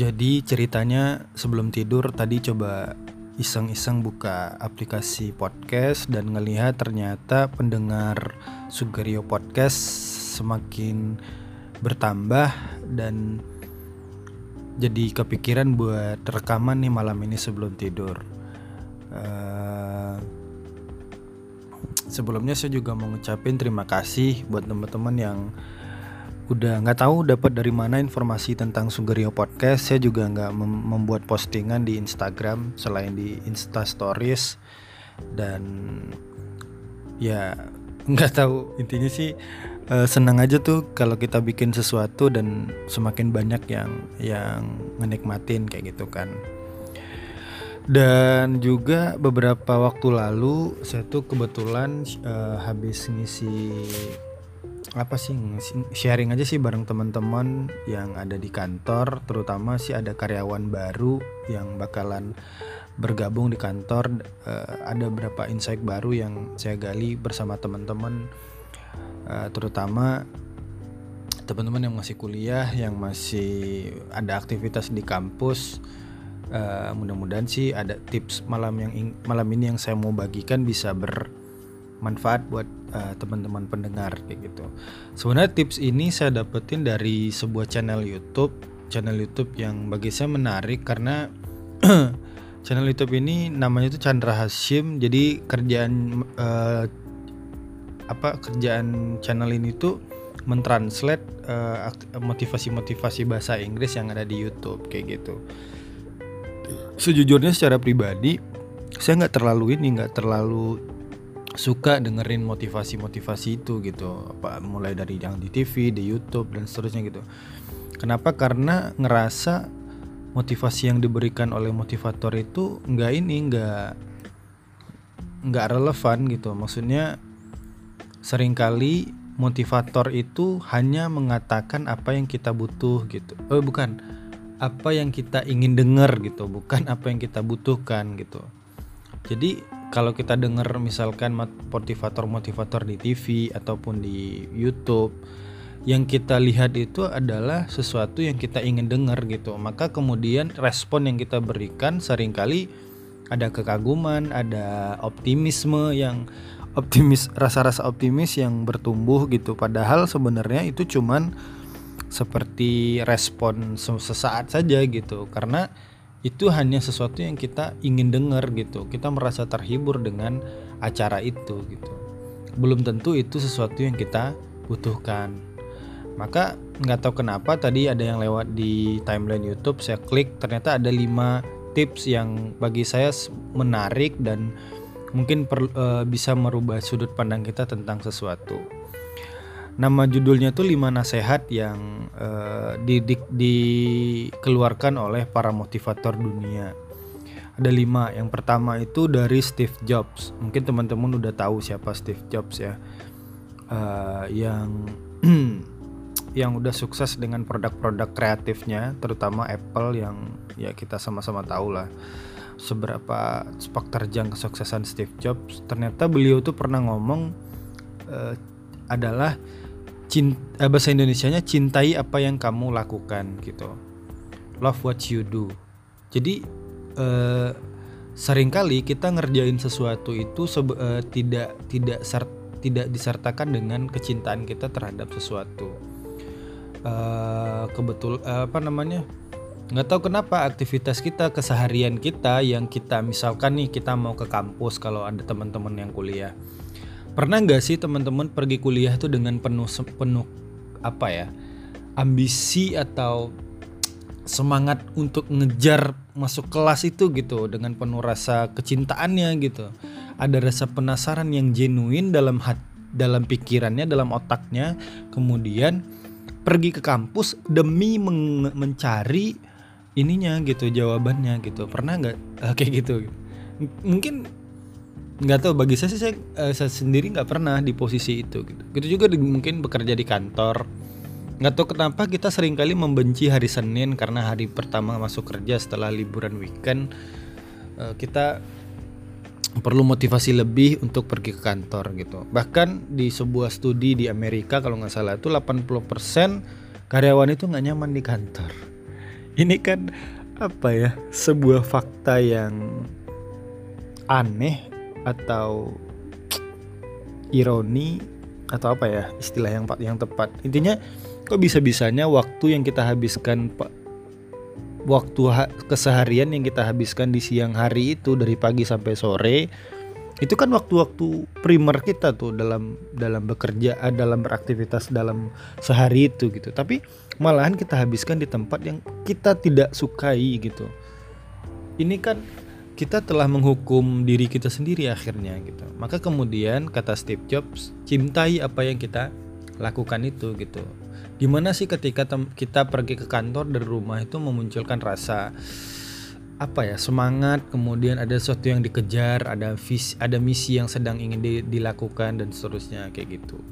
Jadi ceritanya sebelum tidur tadi coba iseng-iseng buka aplikasi podcast dan ngelihat ternyata pendengar Sugario Podcast semakin bertambah dan jadi kepikiran buat rekaman nih malam ini sebelum tidur. Uh, sebelumnya saya juga mau ngucapin terima kasih buat teman-teman yang udah nggak tahu dapat dari mana informasi tentang Sugerio Podcast. Saya juga nggak mem membuat postingan di Instagram selain di Insta Stories dan ya nggak tahu intinya sih uh, senang aja tuh kalau kita bikin sesuatu dan semakin banyak yang yang menikmatin kayak gitu kan. Dan juga beberapa waktu lalu saya tuh kebetulan uh, habis ngisi apa sih sharing aja sih bareng teman-teman yang ada di kantor terutama sih ada karyawan baru yang bakalan bergabung di kantor. Uh, ada beberapa insight baru yang saya gali bersama teman-teman. Uh, terutama teman-teman yang masih kuliah yang masih ada aktivitas di kampus. Uh, mudah-mudahan sih ada tips malam yang malam ini yang saya mau bagikan bisa ber manfaat buat uh, teman-teman pendengar kayak gitu. Sebenarnya tips ini saya dapetin dari sebuah channel YouTube, channel YouTube yang bagi saya menarik karena channel YouTube ini namanya itu Chandra Hashim. Jadi kerjaan uh, apa kerjaan channel ini tuh mentranslate uh, motivasi-motivasi bahasa Inggris yang ada di YouTube kayak gitu. Sejujurnya secara pribadi saya nggak terlalu ini nggak terlalu suka dengerin motivasi-motivasi itu gitu. Apa mulai dari yang di TV di YouTube dan seterusnya gitu. Kenapa? Karena ngerasa motivasi yang diberikan oleh motivator itu nggak ini nggak nggak relevan gitu. Maksudnya sering kali motivator itu hanya mengatakan apa yang kita butuh gitu. Oh bukan. Apa yang kita ingin dengar gitu bukan apa yang kita butuhkan gitu. Jadi kalau kita dengar misalkan motivator-motivator di TV ataupun di YouTube yang kita lihat itu adalah sesuatu yang kita ingin dengar gitu. Maka kemudian respon yang kita berikan sering kali ada kekaguman ada optimisme yang optimis rasa-rasa optimis yang bertumbuh gitu. Padahal sebenarnya itu cuman seperti respon sesaat saja gitu. Karena itu hanya sesuatu yang kita ingin dengar gitu. Kita merasa terhibur dengan acara itu gitu. Belum tentu itu sesuatu yang kita butuhkan. Maka nggak tahu kenapa tadi ada yang lewat di timeline YouTube saya klik ternyata ada 5 tips yang bagi saya menarik dan mungkin per, uh, bisa merubah sudut pandang kita tentang sesuatu nama judulnya tuh lima nasihat yang uh, di, di, oleh para motivator dunia. Ada lima. Yang pertama itu dari Steve Jobs. Mungkin teman-teman udah tahu siapa Steve Jobs ya. Uh, yang yang udah sukses dengan produk-produk kreatifnya, terutama Apple yang ya kita sama-sama tahu lah seberapa sepak terjang kesuksesan Steve Jobs. Ternyata beliau tuh pernah ngomong uh, adalah cinta, eh, bahasa Indonesianya cintai apa yang kamu lakukan gitu. Love what you do. Jadi eh, sering kali kita ngerjain sesuatu itu sebe, eh, tidak tidak tidak disertakan dengan kecintaan kita terhadap sesuatu. Eh, kebetul eh, apa namanya nggak tahu kenapa aktivitas kita keseharian kita yang kita misalkan nih kita mau ke kampus kalau ada teman-teman yang kuliah Pernah nggak sih teman-teman pergi kuliah tuh dengan penuh penuh apa ya ambisi atau semangat untuk ngejar masuk kelas itu gitu dengan penuh rasa kecintaannya gitu. Ada rasa penasaran yang genuine dalam hat dalam pikirannya, dalam otaknya. Kemudian pergi ke kampus demi men mencari ininya gitu jawabannya gitu. Pernah nggak uh, kayak gitu? Mungkin nggak tahu bagi saya sih saya, uh, saya sendiri nggak pernah di posisi itu gitu. Gitu juga di, mungkin bekerja di kantor. Nggak tahu kenapa kita sering kali membenci hari Senin karena hari pertama masuk kerja setelah liburan weekend uh, kita perlu motivasi lebih untuk pergi ke kantor gitu. Bahkan di sebuah studi di Amerika kalau nggak salah itu 80% karyawan itu nggak nyaman di kantor. ini kan apa ya sebuah fakta yang aneh atau ironi atau apa ya istilah yang yang tepat. Intinya kok bisa bisanya waktu yang kita habiskan waktu ha keseharian yang kita habiskan di siang hari itu dari pagi sampai sore itu kan waktu-waktu primer kita tuh dalam dalam bekerja eh, dalam beraktivitas dalam sehari itu gitu. Tapi malahan kita habiskan di tempat yang kita tidak sukai gitu. Ini kan kita telah menghukum diri kita sendiri akhirnya gitu. Maka kemudian kata Steve Jobs cintai apa yang kita lakukan itu gitu. Gimana sih ketika kita pergi ke kantor dari rumah itu memunculkan rasa apa ya semangat kemudian ada sesuatu yang dikejar ada visi ada misi yang sedang ingin di, dilakukan dan seterusnya kayak gitu.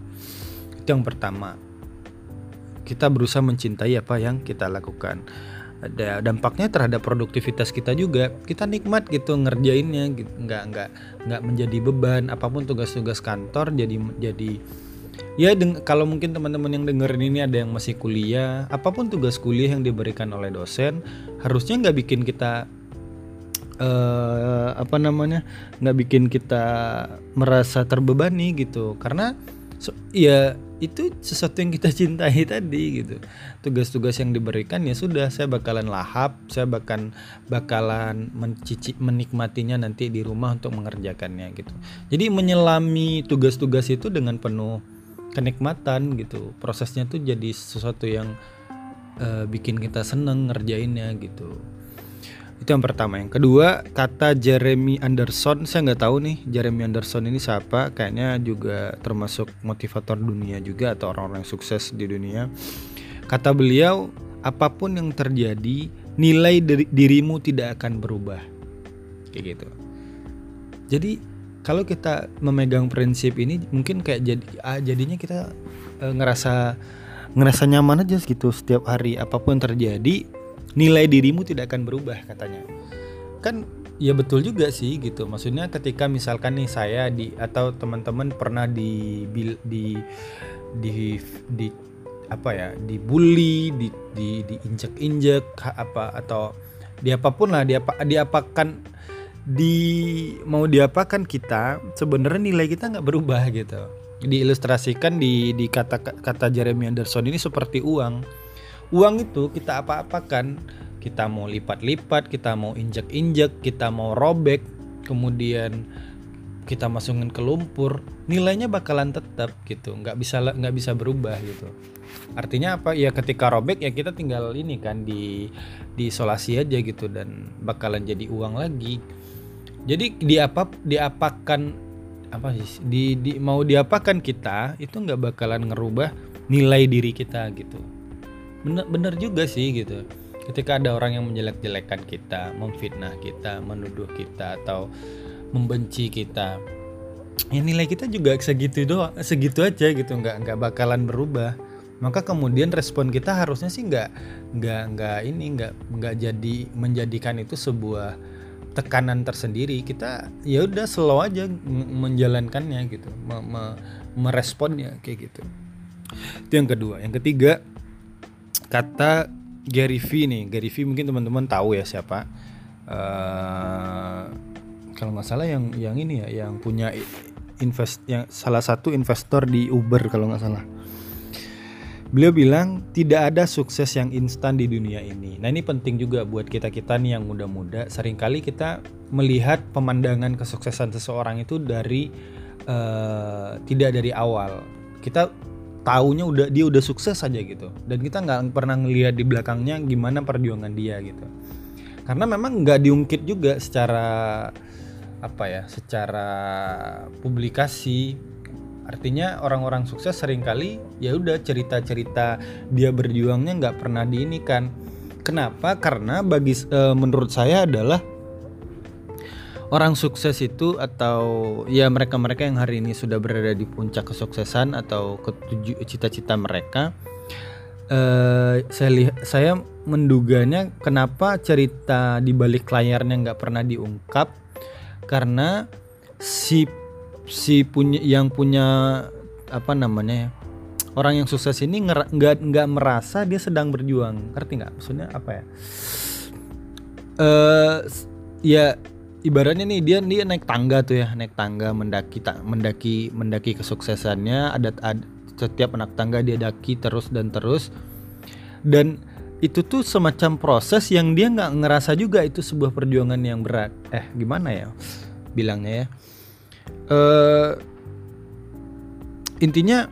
Itu yang pertama. Kita berusaha mencintai apa yang kita lakukan ada dampaknya terhadap produktivitas kita juga. Kita nikmat gitu ngerjainnya gitu. Nggak nggak nggak menjadi beban. Apa pun tugas-tugas kantor jadi jadi ya kalau mungkin teman-teman yang dengerin ini ada yang masih kuliah apa pun tugas kuliah yang diberikan oleh dosen harusnya nggak bikin kita uh, apa namanya nggak bikin kita merasa terbebani gitu. Karena so, ya itu sesuatu yang kita cintai tadi gitu. Tugas-tugas yang diberikan ya sudah saya bakalan lahap saya bahkan bakalan mencici menikmatinya nanti di rumah untuk mengerjakannya gitu. Jadi menyelami tugas-tugas itu dengan penuh kenikmatan gitu. Prosesnya tuh jadi sesuatu yang uh, bikin kita seneng ngerjainnya gitu itu yang pertama. Yang kedua kata Jeremy Anderson saya nggak tahu nih Jeremy Anderson ini siapa. Kayaknya juga termasuk motivator dunia juga atau orang-orang sukses di dunia. Kata beliau apa pun yang terjadi nilai dirimu tidak akan berubah. Kayak gitu. Jadi kalau kita memegang prinsip ini mungkin kayak jadi ah, jadinya kita e, ngerasa ngerasa nyaman aja gitu setiap hari. Apa pun terjadi nilai dirimu tidak akan berubah katanya. Kan ya betul juga sih gitu. Maksudnya ketika misalkan nih saya di atau teman-teman pernah di di di di, di apa ya dibully di di diinjek-injek apa atau di apa pun lah diapa diapakan di mau diapakan kita sebenarnya nilai kita nggak berubah gitu. Diilustrasikan di di kata kata Jeremy Anderson ini seperti uang uang itu kita apa-apakan. Kita mau lipat-lipat kita mau injek-injek kita mau robek kemudian kita masukin ke lumpur. Nilainya bakalan tetap gitu nggak bisa nggak bisa berubah gitu. Artinya apa? Ya ketika robek ya kita tinggal ini kan di diisolasi aja gitu dan bakalan jadi uang lagi. Jadi diapa diapakan apa sih di, di mau diapakan kita itu nggak bakalan ngerubah nilai diri kita gitu bener bener juga sih gitu. Ketika ada orang yang menjelek-jelekan kita memfitnah kita menuduh kita atau membenci kita ya nilai kita juga segitu doang segitu aja gitu nggak nggak bakalan berubah. Maka kemudian respon kita harusnya sih nggak nggak nggak ini nggak nggak jadi menjadikan itu sebuah tekanan tersendiri. Kita ya udah slow aja menjalankannya gitu me me meresponnya kayak gitu. Itu yang kedua. Yang ketiga kata Gary V nih Gary V mungkin teman-teman tahu ya siapa uh, kalau nggak salah yang yang ini ya yang punya invest yang salah satu investor di Uber kalau nggak salah Beliau bilang tidak ada sukses yang instan di dunia ini. Nah ini penting juga buat kita-kita nih yang muda-muda. Seringkali kita melihat pemandangan kesuksesan seseorang itu dari uh, tidak dari awal. Kita taunya udah dia udah sukses aja gitu. Dan kita nggak pernah ngelihat di belakangnya gimana perjuangan dia gitu. Karena memang nggak diungkit juga secara apa ya, secara publikasi Artinya orang-orang sukses sering kali ya udah cerita-cerita dia berjuangnya nggak pernah diinikan. Kenapa? Karena bagi e, menurut saya adalah orang sukses itu atau ya mereka-mereka yang hari ini sudah berada di puncak kesuksesan atau ketujuh cita-cita mereka uh, saya lihat saya menduganya kenapa cerita di balik layarnya nggak pernah diungkap? Karena si si punya yang punya apa namanya ya orang yang sukses ini nggak nggak merasa dia sedang berjuang. Ngerti nggak? Maksudnya apa ya? Uh, ya ibaratnya nih dia dia naik tangga tuh ya naik tangga mendaki tak mendaki mendaki kesuksesannya ada, ada setiap anak tangga dia daki terus dan terus. Dan itu tuh semacam proses yang dia nggak ngerasa juga itu sebuah perjuangan yang berat. Eh gimana ya bilangnya ya? Uh, intinya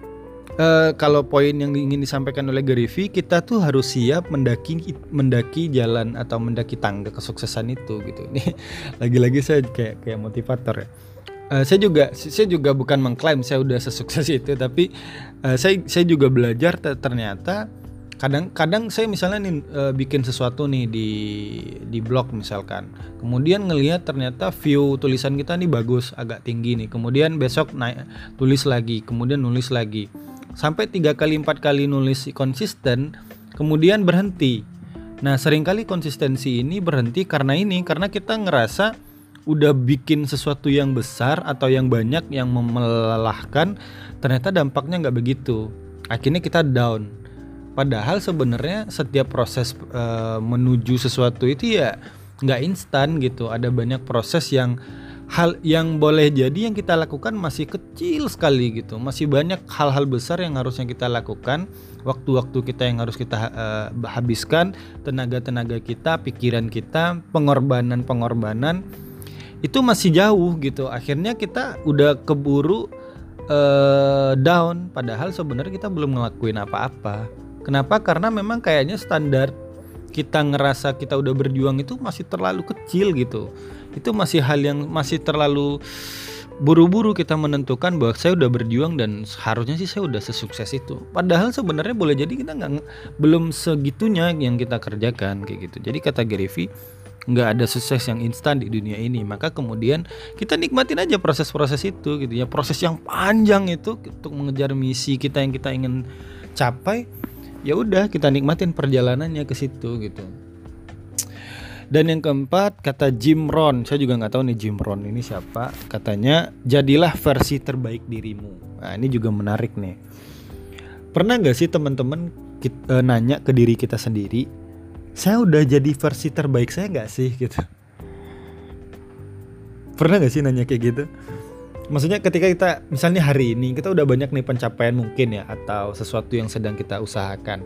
uh, kalau poin yang ingin disampaikan oleh Gary V kita tuh harus siap mendaki mendaki jalan atau mendaki tangga kesuksesan itu gitu. Ini lagi-lagi saya kayak kayak motivator ya. Uh, saya juga saya juga bukan mengklaim saya udah sesukses itu tapi uh, saya saya juga belajar ternyata kadang-kadang saya misalnya nih uh, bikin sesuatu nih di di blog misalkan. Kemudian ngelihat ternyata view tulisan kita nih bagus agak tinggi nih. Kemudian besok naik tulis lagi kemudian nulis lagi sampai tiga kali empat kali nulis konsisten kemudian berhenti. Nah sering kali konsistensi ini berhenti karena ini karena kita ngerasa udah bikin sesuatu yang besar atau yang banyak yang melelahkan ternyata dampaknya nggak begitu. Akhirnya kita down. Padahal sebenarnya setiap proses e, menuju sesuatu itu ya nggak instan gitu. Ada banyak proses yang hal yang boleh jadi yang kita lakukan masih kecil sekali gitu. Masih banyak hal-hal besar yang harusnya kita lakukan. Waktu-waktu kita yang harus kita e, habiskan, tenaga-tenaga kita, pikiran kita, pengorbanan-pengorbanan itu masih jauh gitu. Akhirnya kita udah keburu uh, down padahal sebenarnya kita belum ngelakuin apa-apa Kenapa? Karena memang kayaknya standar kita ngerasa kita udah berjuang itu masih terlalu kecil gitu. Itu masih hal yang masih terlalu buru-buru kita menentukan bahwa saya udah berjuang dan harusnya sih saya udah sesukses itu. Padahal sebenarnya boleh jadi kita nggak belum segitunya yang kita kerjakan kayak gitu. Jadi kata Gary Vee, nggak ada sukses yang instan di dunia ini. Maka kemudian kita nikmatin aja proses-proses itu gitu ya. Proses yang panjang itu untuk mengejar misi kita yang kita ingin capai ya udah kita nikmatin perjalanannya ke situ gitu dan yang keempat kata Jim Rohn. Saya juga nggak tahu nih Jim Rohn ini siapa. Katanya jadilah versi terbaik dirimu. Nah ini juga menarik nih. Pernah nggak sih teman-teman uh, nanya ke diri kita sendiri saya udah jadi versi terbaik saya nggak sih? Gitu. Pernah nggak sih nanya kayak gitu? Maksudnya ketika kita misalnya hari ini kita udah banyak nih pencapaian mungkin ya atau sesuatu yang sedang kita usahakan.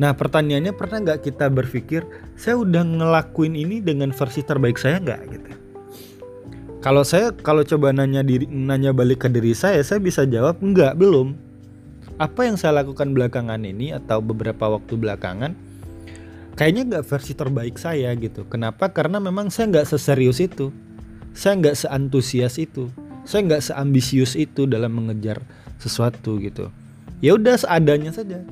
Nah pertanyaannya pernah nggak kita berpikir saya udah ngelakuin ini dengan versi terbaik saya nggak gitu? Kalau saya kalau coba nanya diri nanya balik ke diri saya, saya bisa jawab enggak belum. Apa yang saya lakukan belakangan ini atau beberapa waktu belakangan kayaknya nggak versi terbaik saya gitu. Kenapa? Karena memang saya nggak seserius itu, saya nggak seantusias itu saya nggak seambisius itu dalam mengejar sesuatu gitu ya udah seadanya saja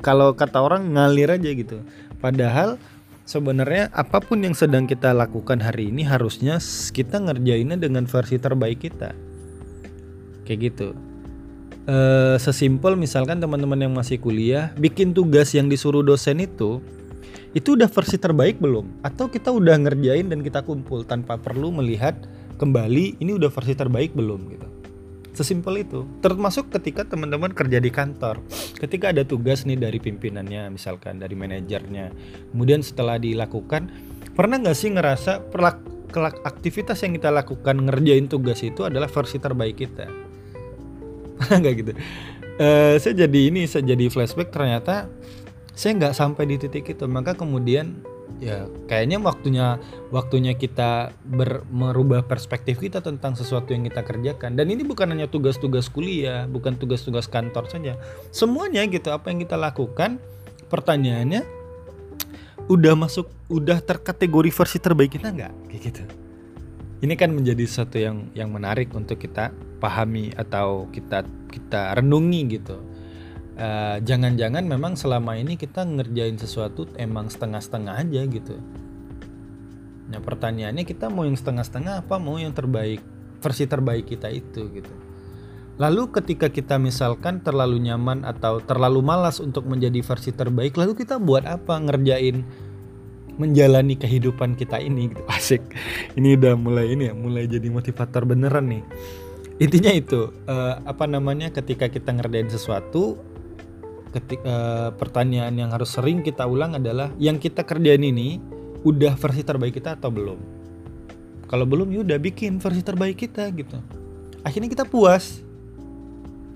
kalau kata orang ngalir aja gitu. Padahal sebenarnya apa pun yang sedang kita lakukan hari ini harusnya kita ngerjainnya dengan versi terbaik kita. Kayak gitu. E, sesimpel misalkan teman-teman yang masih kuliah bikin tugas yang disuruh dosen itu itu udah versi terbaik belum? Atau kita udah ngerjain dan kita kumpul tanpa perlu melihat kembali ini udah versi terbaik belum gitu sesimpel itu. Termasuk ketika teman-teman kerja di kantor. Ketika ada tugas nih dari pimpinannya misalkan dari manajernya. Kemudian setelah dilakukan pernah nggak sih ngerasa perlak aktivitas yang kita lakukan ngerjain tugas itu adalah versi terbaik kita? Pernah nggak gitu? Uh, saya jadi ini saya jadi flashback ternyata saya nggak sampai di titik itu. Maka kemudian ya kayaknya waktunya waktunya kita ber, merubah perspektif kita tentang sesuatu yang kita kerjakan. Dan ini bukan hanya tugas-tugas kuliah bukan tugas-tugas kantor saja. Semuanya gitu apa yang kita lakukan pertanyaannya udah masuk udah terkategori versi terbaik kita nggak? Kayak gitu. Ini kan menjadi sesuatu yang yang menarik untuk kita pahami atau kita kita renungi gitu eh, jangan-jangan memang selama ini kita ngerjain sesuatu emang setengah-setengah aja gitu. Nah pertanyaannya kita mau yang setengah-setengah apa mau yang terbaik versi terbaik kita itu gitu. Lalu ketika kita misalkan terlalu nyaman atau terlalu malas untuk menjadi versi terbaik, lalu kita buat apa ngerjain menjalani kehidupan kita ini gitu. Asik. Ini udah mulai ini ya, mulai jadi motivator beneran nih intinya itu uh, apa namanya ketika kita ngerjain sesuatu ketika uh, pertanyaan yang harus sering kita ulang adalah yang kita kerjain ini udah versi terbaik kita atau belum? Kalau belum ya udah bikin versi terbaik kita gitu. Akhirnya kita puas.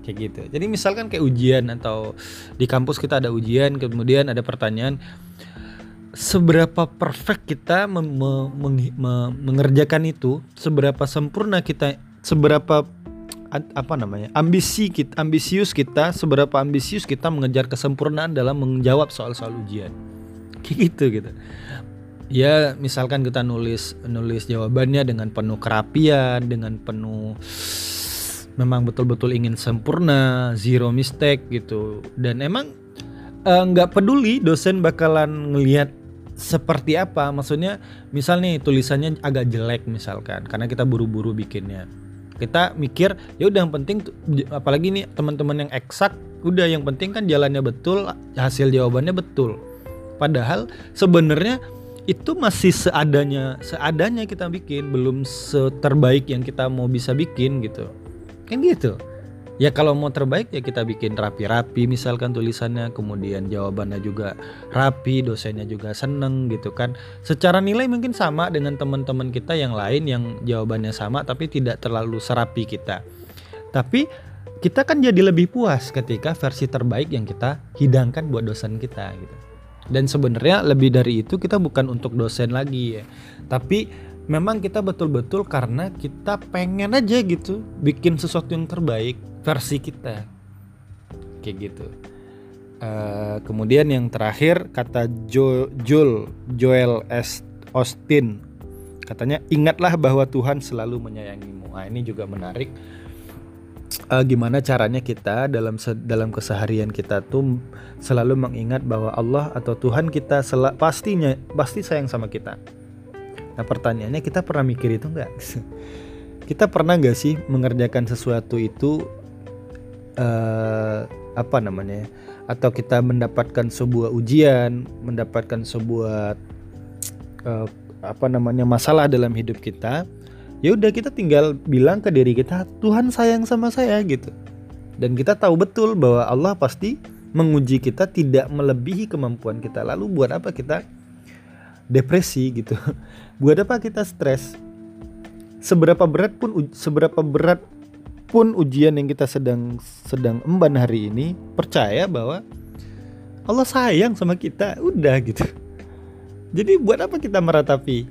Kayak gitu. Jadi misalkan kayak ujian atau di kampus kita ada ujian kemudian ada pertanyaan seberapa perfect kita me me me mengerjakan itu? Seberapa sempurna kita? Seberapa apa namanya? Ambisi kita ambisius kita seberapa ambisius kita mengejar kesempurnaan dalam menjawab soal-soal ujian. Kayak gitu gitu. Ya misalkan kita nulis nulis jawabannya dengan penuh kerapian dengan penuh memang betul-betul ingin sempurna zero mistake gitu. Dan emang eh, nggak uh, peduli dosen bakalan ngelihat seperti apa. Maksudnya misalnya tulisannya agak jelek misalkan karena kita buru-buru bikinnya kita mikir ya udah yang penting apalagi nih teman-teman yang eksak udah yang penting kan jalannya betul hasil jawabannya betul. Padahal sebenarnya itu masih seadanya seadanya kita bikin belum seterbaik yang kita mau bisa bikin gitu. Kan gitu ya kalau mau terbaik ya kita bikin rapi-rapi misalkan tulisannya kemudian jawabannya juga rapi dosennya juga seneng gitu kan. Secara nilai mungkin sama dengan teman-teman kita yang lain yang jawabannya sama tapi tidak terlalu serapi kita. Tapi kita kan jadi lebih puas ketika versi terbaik yang kita hidangkan buat dosen kita gitu. Dan sebenarnya lebih dari itu kita bukan untuk dosen lagi ya. Tapi memang kita betul-betul karena kita pengen aja gitu bikin sesuatu yang terbaik versi kita. Kayak gitu. Uh, kemudian yang terakhir kata jo, Joel Joel S. Austin. Katanya ingatlah bahwa Tuhan selalu menyayangimu. Nah ini juga menarik. Uh, gimana caranya kita dalam dalam keseharian kita tuh selalu mengingat bahwa Allah atau Tuhan kita pastinya pasti sayang sama kita. Nah pertanyaannya kita pernah mikir itu nggak? kita pernah nggak sih mengerjakan sesuatu itu uh, apa namanya atau kita mendapatkan sebuah ujian mendapatkan sebuah uh, apa namanya masalah dalam hidup kita ya udah kita tinggal bilang ke diri kita Tuhan sayang sama saya gitu. Dan kita tahu betul bahwa Allah pasti menguji kita tidak melebihi kemampuan kita. Lalu buat apa kita depresi gitu? Buat apa kita stres? Seberapa berat pun seberapa berat pun ujian yang kita sedang sedang emban hari ini percaya bahwa Allah sayang sama kita udah gitu. Jadi buat apa kita meratapi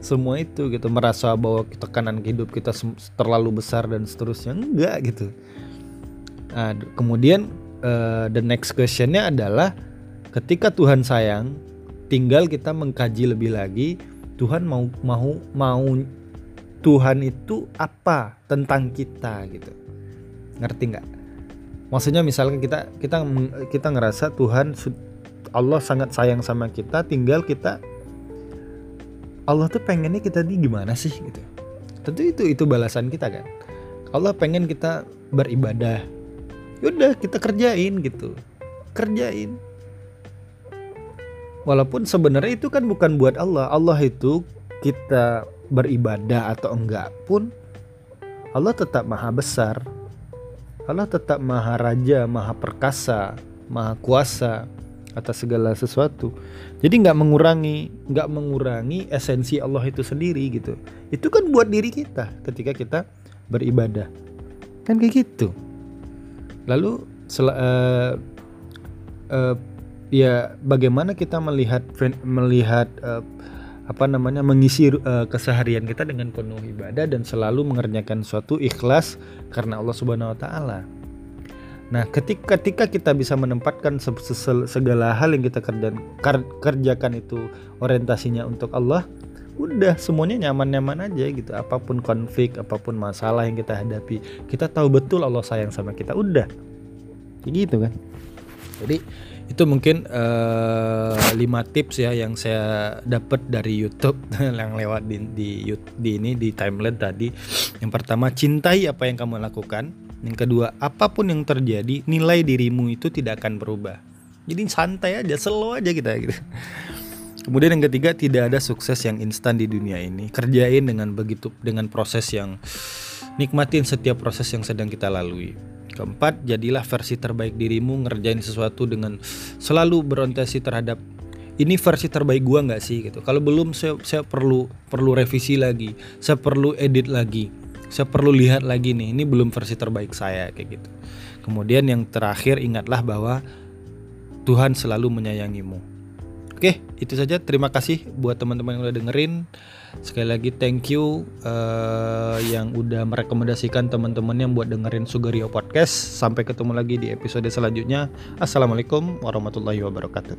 semua itu gitu? Merasa bahwa tekanan hidup kita terlalu besar dan seterusnya? Enggak gitu. Nah, kemudian uh, the next questionnya adalah ketika Tuhan sayang tinggal kita mengkaji lebih lagi Tuhan mau mau mau Tuhan itu apa tentang kita gitu. Ngerti nggak? Maksudnya misalnya kita kita kita ngerasa Tuhan Allah sangat sayang sama kita tinggal kita Allah tuh pengennya kita di gimana sih gitu. Tentu itu itu balasan kita kan. Allah pengen kita beribadah. Yaudah kita kerjain gitu. Kerjain. Walaupun sebenarnya itu kan bukan buat Allah. Allah itu kita beribadah atau enggak pun Allah tetap maha besar. Allah tetap maha raja maha perkasa maha kuasa atas segala sesuatu. Jadi nggak mengurangi nggak mengurangi esensi Allah itu sendiri gitu. Itu kan buat diri kita ketika kita beribadah. Kan kayak gitu. Lalu uh, uh, ya bagaimana kita melihat melihat uh, apa namanya mengisi uh, keseharian kita dengan penuh ibadah dan selalu mengerjakan suatu ikhlas karena Allah Subhanahu wa taala. Nah, ketika ketika kita bisa menempatkan segala hal yang kita kerjakan itu orientasinya untuk Allah, udah semuanya nyaman-nyaman aja gitu. Apa pun konflik, apa pun masalah yang kita hadapi, kita tahu betul Allah sayang sama kita. Udah. Gitu kan. Jadi itu mungkin uh, lima tips ya yang saya dapat dari YouTube yang lewat di, di di ini di timeline tadi. Yang pertama cintai apa yang kamu lakukan. Yang kedua apa pun yang terjadi nilai dirimu itu tidak akan berubah. Jadi santai aja, slow aja kita gitu. Kemudian yang ketiga tidak ada sukses yang instan di dunia ini. Kerjain dengan begitu dengan proses yang nikmatin setiap proses yang sedang kita lalui keempat jadilah versi terbaik dirimu ngerjain sesuatu dengan selalu berorientasi terhadap ini versi terbaik gua nggak sih gitu kalau belum saya, saya perlu perlu revisi lagi saya perlu edit lagi saya perlu lihat lagi nih ini belum versi terbaik saya kayak gitu kemudian yang terakhir ingatlah bahwa Tuhan selalu menyayangimu Oke, itu saja. Terima kasih buat teman-teman yang udah dengerin. Sekali lagi thank you uh, yang udah merekomendasikan teman-teman yang buat dengerin Sugario Podcast. Sampai ketemu lagi di episode selanjutnya. Assalamualaikum warahmatullahi wabarakatuh.